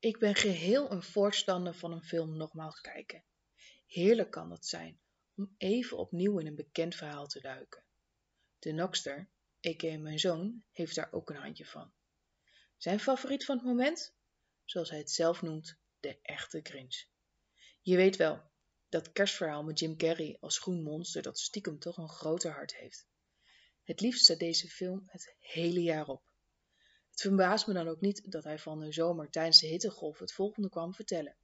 Ik ben geheel een voorstander van een film nogmaals kijken. Heerlijk kan dat zijn om even opnieuw in een bekend verhaal te duiken. De Nokster, a.k.a. mijn zoon, heeft daar ook een handje van. Zijn favoriet van het moment? Zoals hij het zelf noemt, de echte Grinch. Je weet wel, dat kerstverhaal met Jim Carrey als groen monster dat stiekem toch een groter hart heeft. Het liefst staat deze film het hele jaar op. Het verbaast me dan ook niet dat hij van de zomer tijdens de hittegolf het volgende kwam vertellen.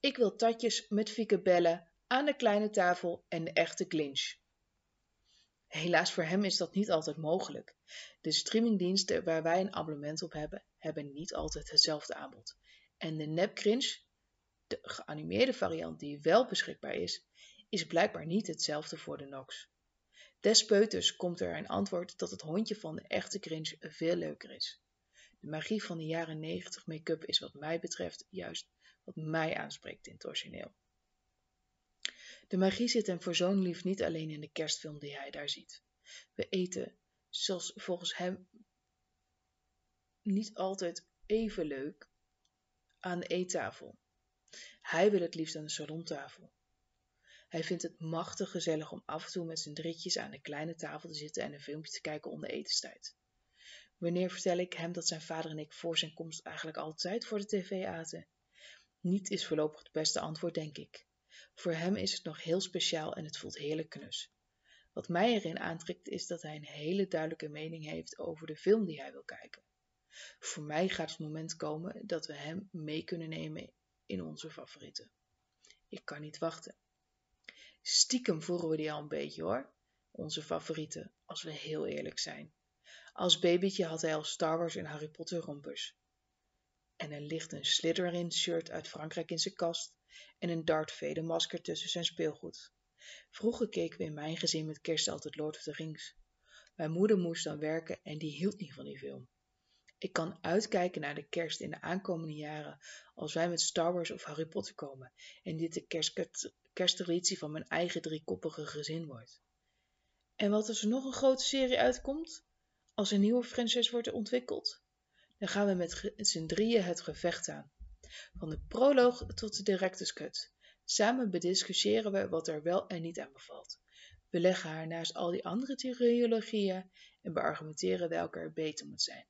Ik wil tatjes met fieke bellen aan de kleine tafel en de echte clinch. Helaas voor hem is dat niet altijd mogelijk. De streamingdiensten waar wij een abonnement op hebben, hebben niet altijd hetzelfde aanbod. En de nepcringe, de geanimeerde variant die wel beschikbaar is, is blijkbaar niet hetzelfde voor de Nox. Despeuters komt er een antwoord dat het hondje van de echte cringe veel leuker is. De magie van de jaren 90 make-up is wat mij betreft juist wat mij aanspreekt in het origineel. De magie zit hem voor zo'n lief niet alleen in de kerstfilm die hij daar ziet. We eten, zoals volgens hem, niet altijd even leuk aan de eettafel. Hij wil het liefst aan de salontafel. Hij vindt het machtig gezellig om af en toe met zijn drietjes aan de kleine tafel te zitten en een filmpje te kijken onder etenstijd. Wanneer vertel ik hem dat zijn vader en ik voor zijn komst eigenlijk altijd voor de tv aten? Niet is voorlopig het beste antwoord, denk ik. Voor hem is het nog heel speciaal en het voelt heerlijk knus. Wat mij erin aantrekt is dat hij een hele duidelijke mening heeft over de film die hij wil kijken. Voor mij gaat het moment komen dat we hem mee kunnen nemen in onze favorieten. Ik kan niet wachten. Stiekem voeren we die al een beetje hoor, onze favorieten, als we heel eerlijk zijn. Als babytje had hij al Star Wars en Harry Potter rompers. En er ligt een Slytherin shirt uit Frankrijk in zijn kast en een Darth Vader masker tussen zijn speelgoed. Vroeger keken we in mijn gezin met kerst altijd Lord of the Rings. Mijn moeder moest dan werken en die hield niet van die film. Ik kan uitkijken naar de kerst in de aankomende jaren als wij met Star Wars of Harry Potter komen en dit de kerst kersttraditie van mijn eigen driekoppige gezin wordt. En wat als er nog een grote serie uitkomt? Als een nieuwe franchise wordt ontwikkeld? Dan gaan we met z'n drieën het gevecht aan. Van de proloog tot de director's cut. Samen bediscussiëren we wat er wel en niet aan bevalt. We leggen haar naast al die andere triologieën en beargumenteren welke er beter moet zijn.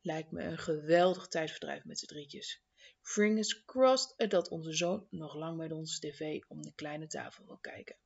Lijkt me een geweldig tijdverdrijf met z'n drietjes. Fingers crossed dat onze zoon nog lang met ons tv om de kleine tafel wil kijken.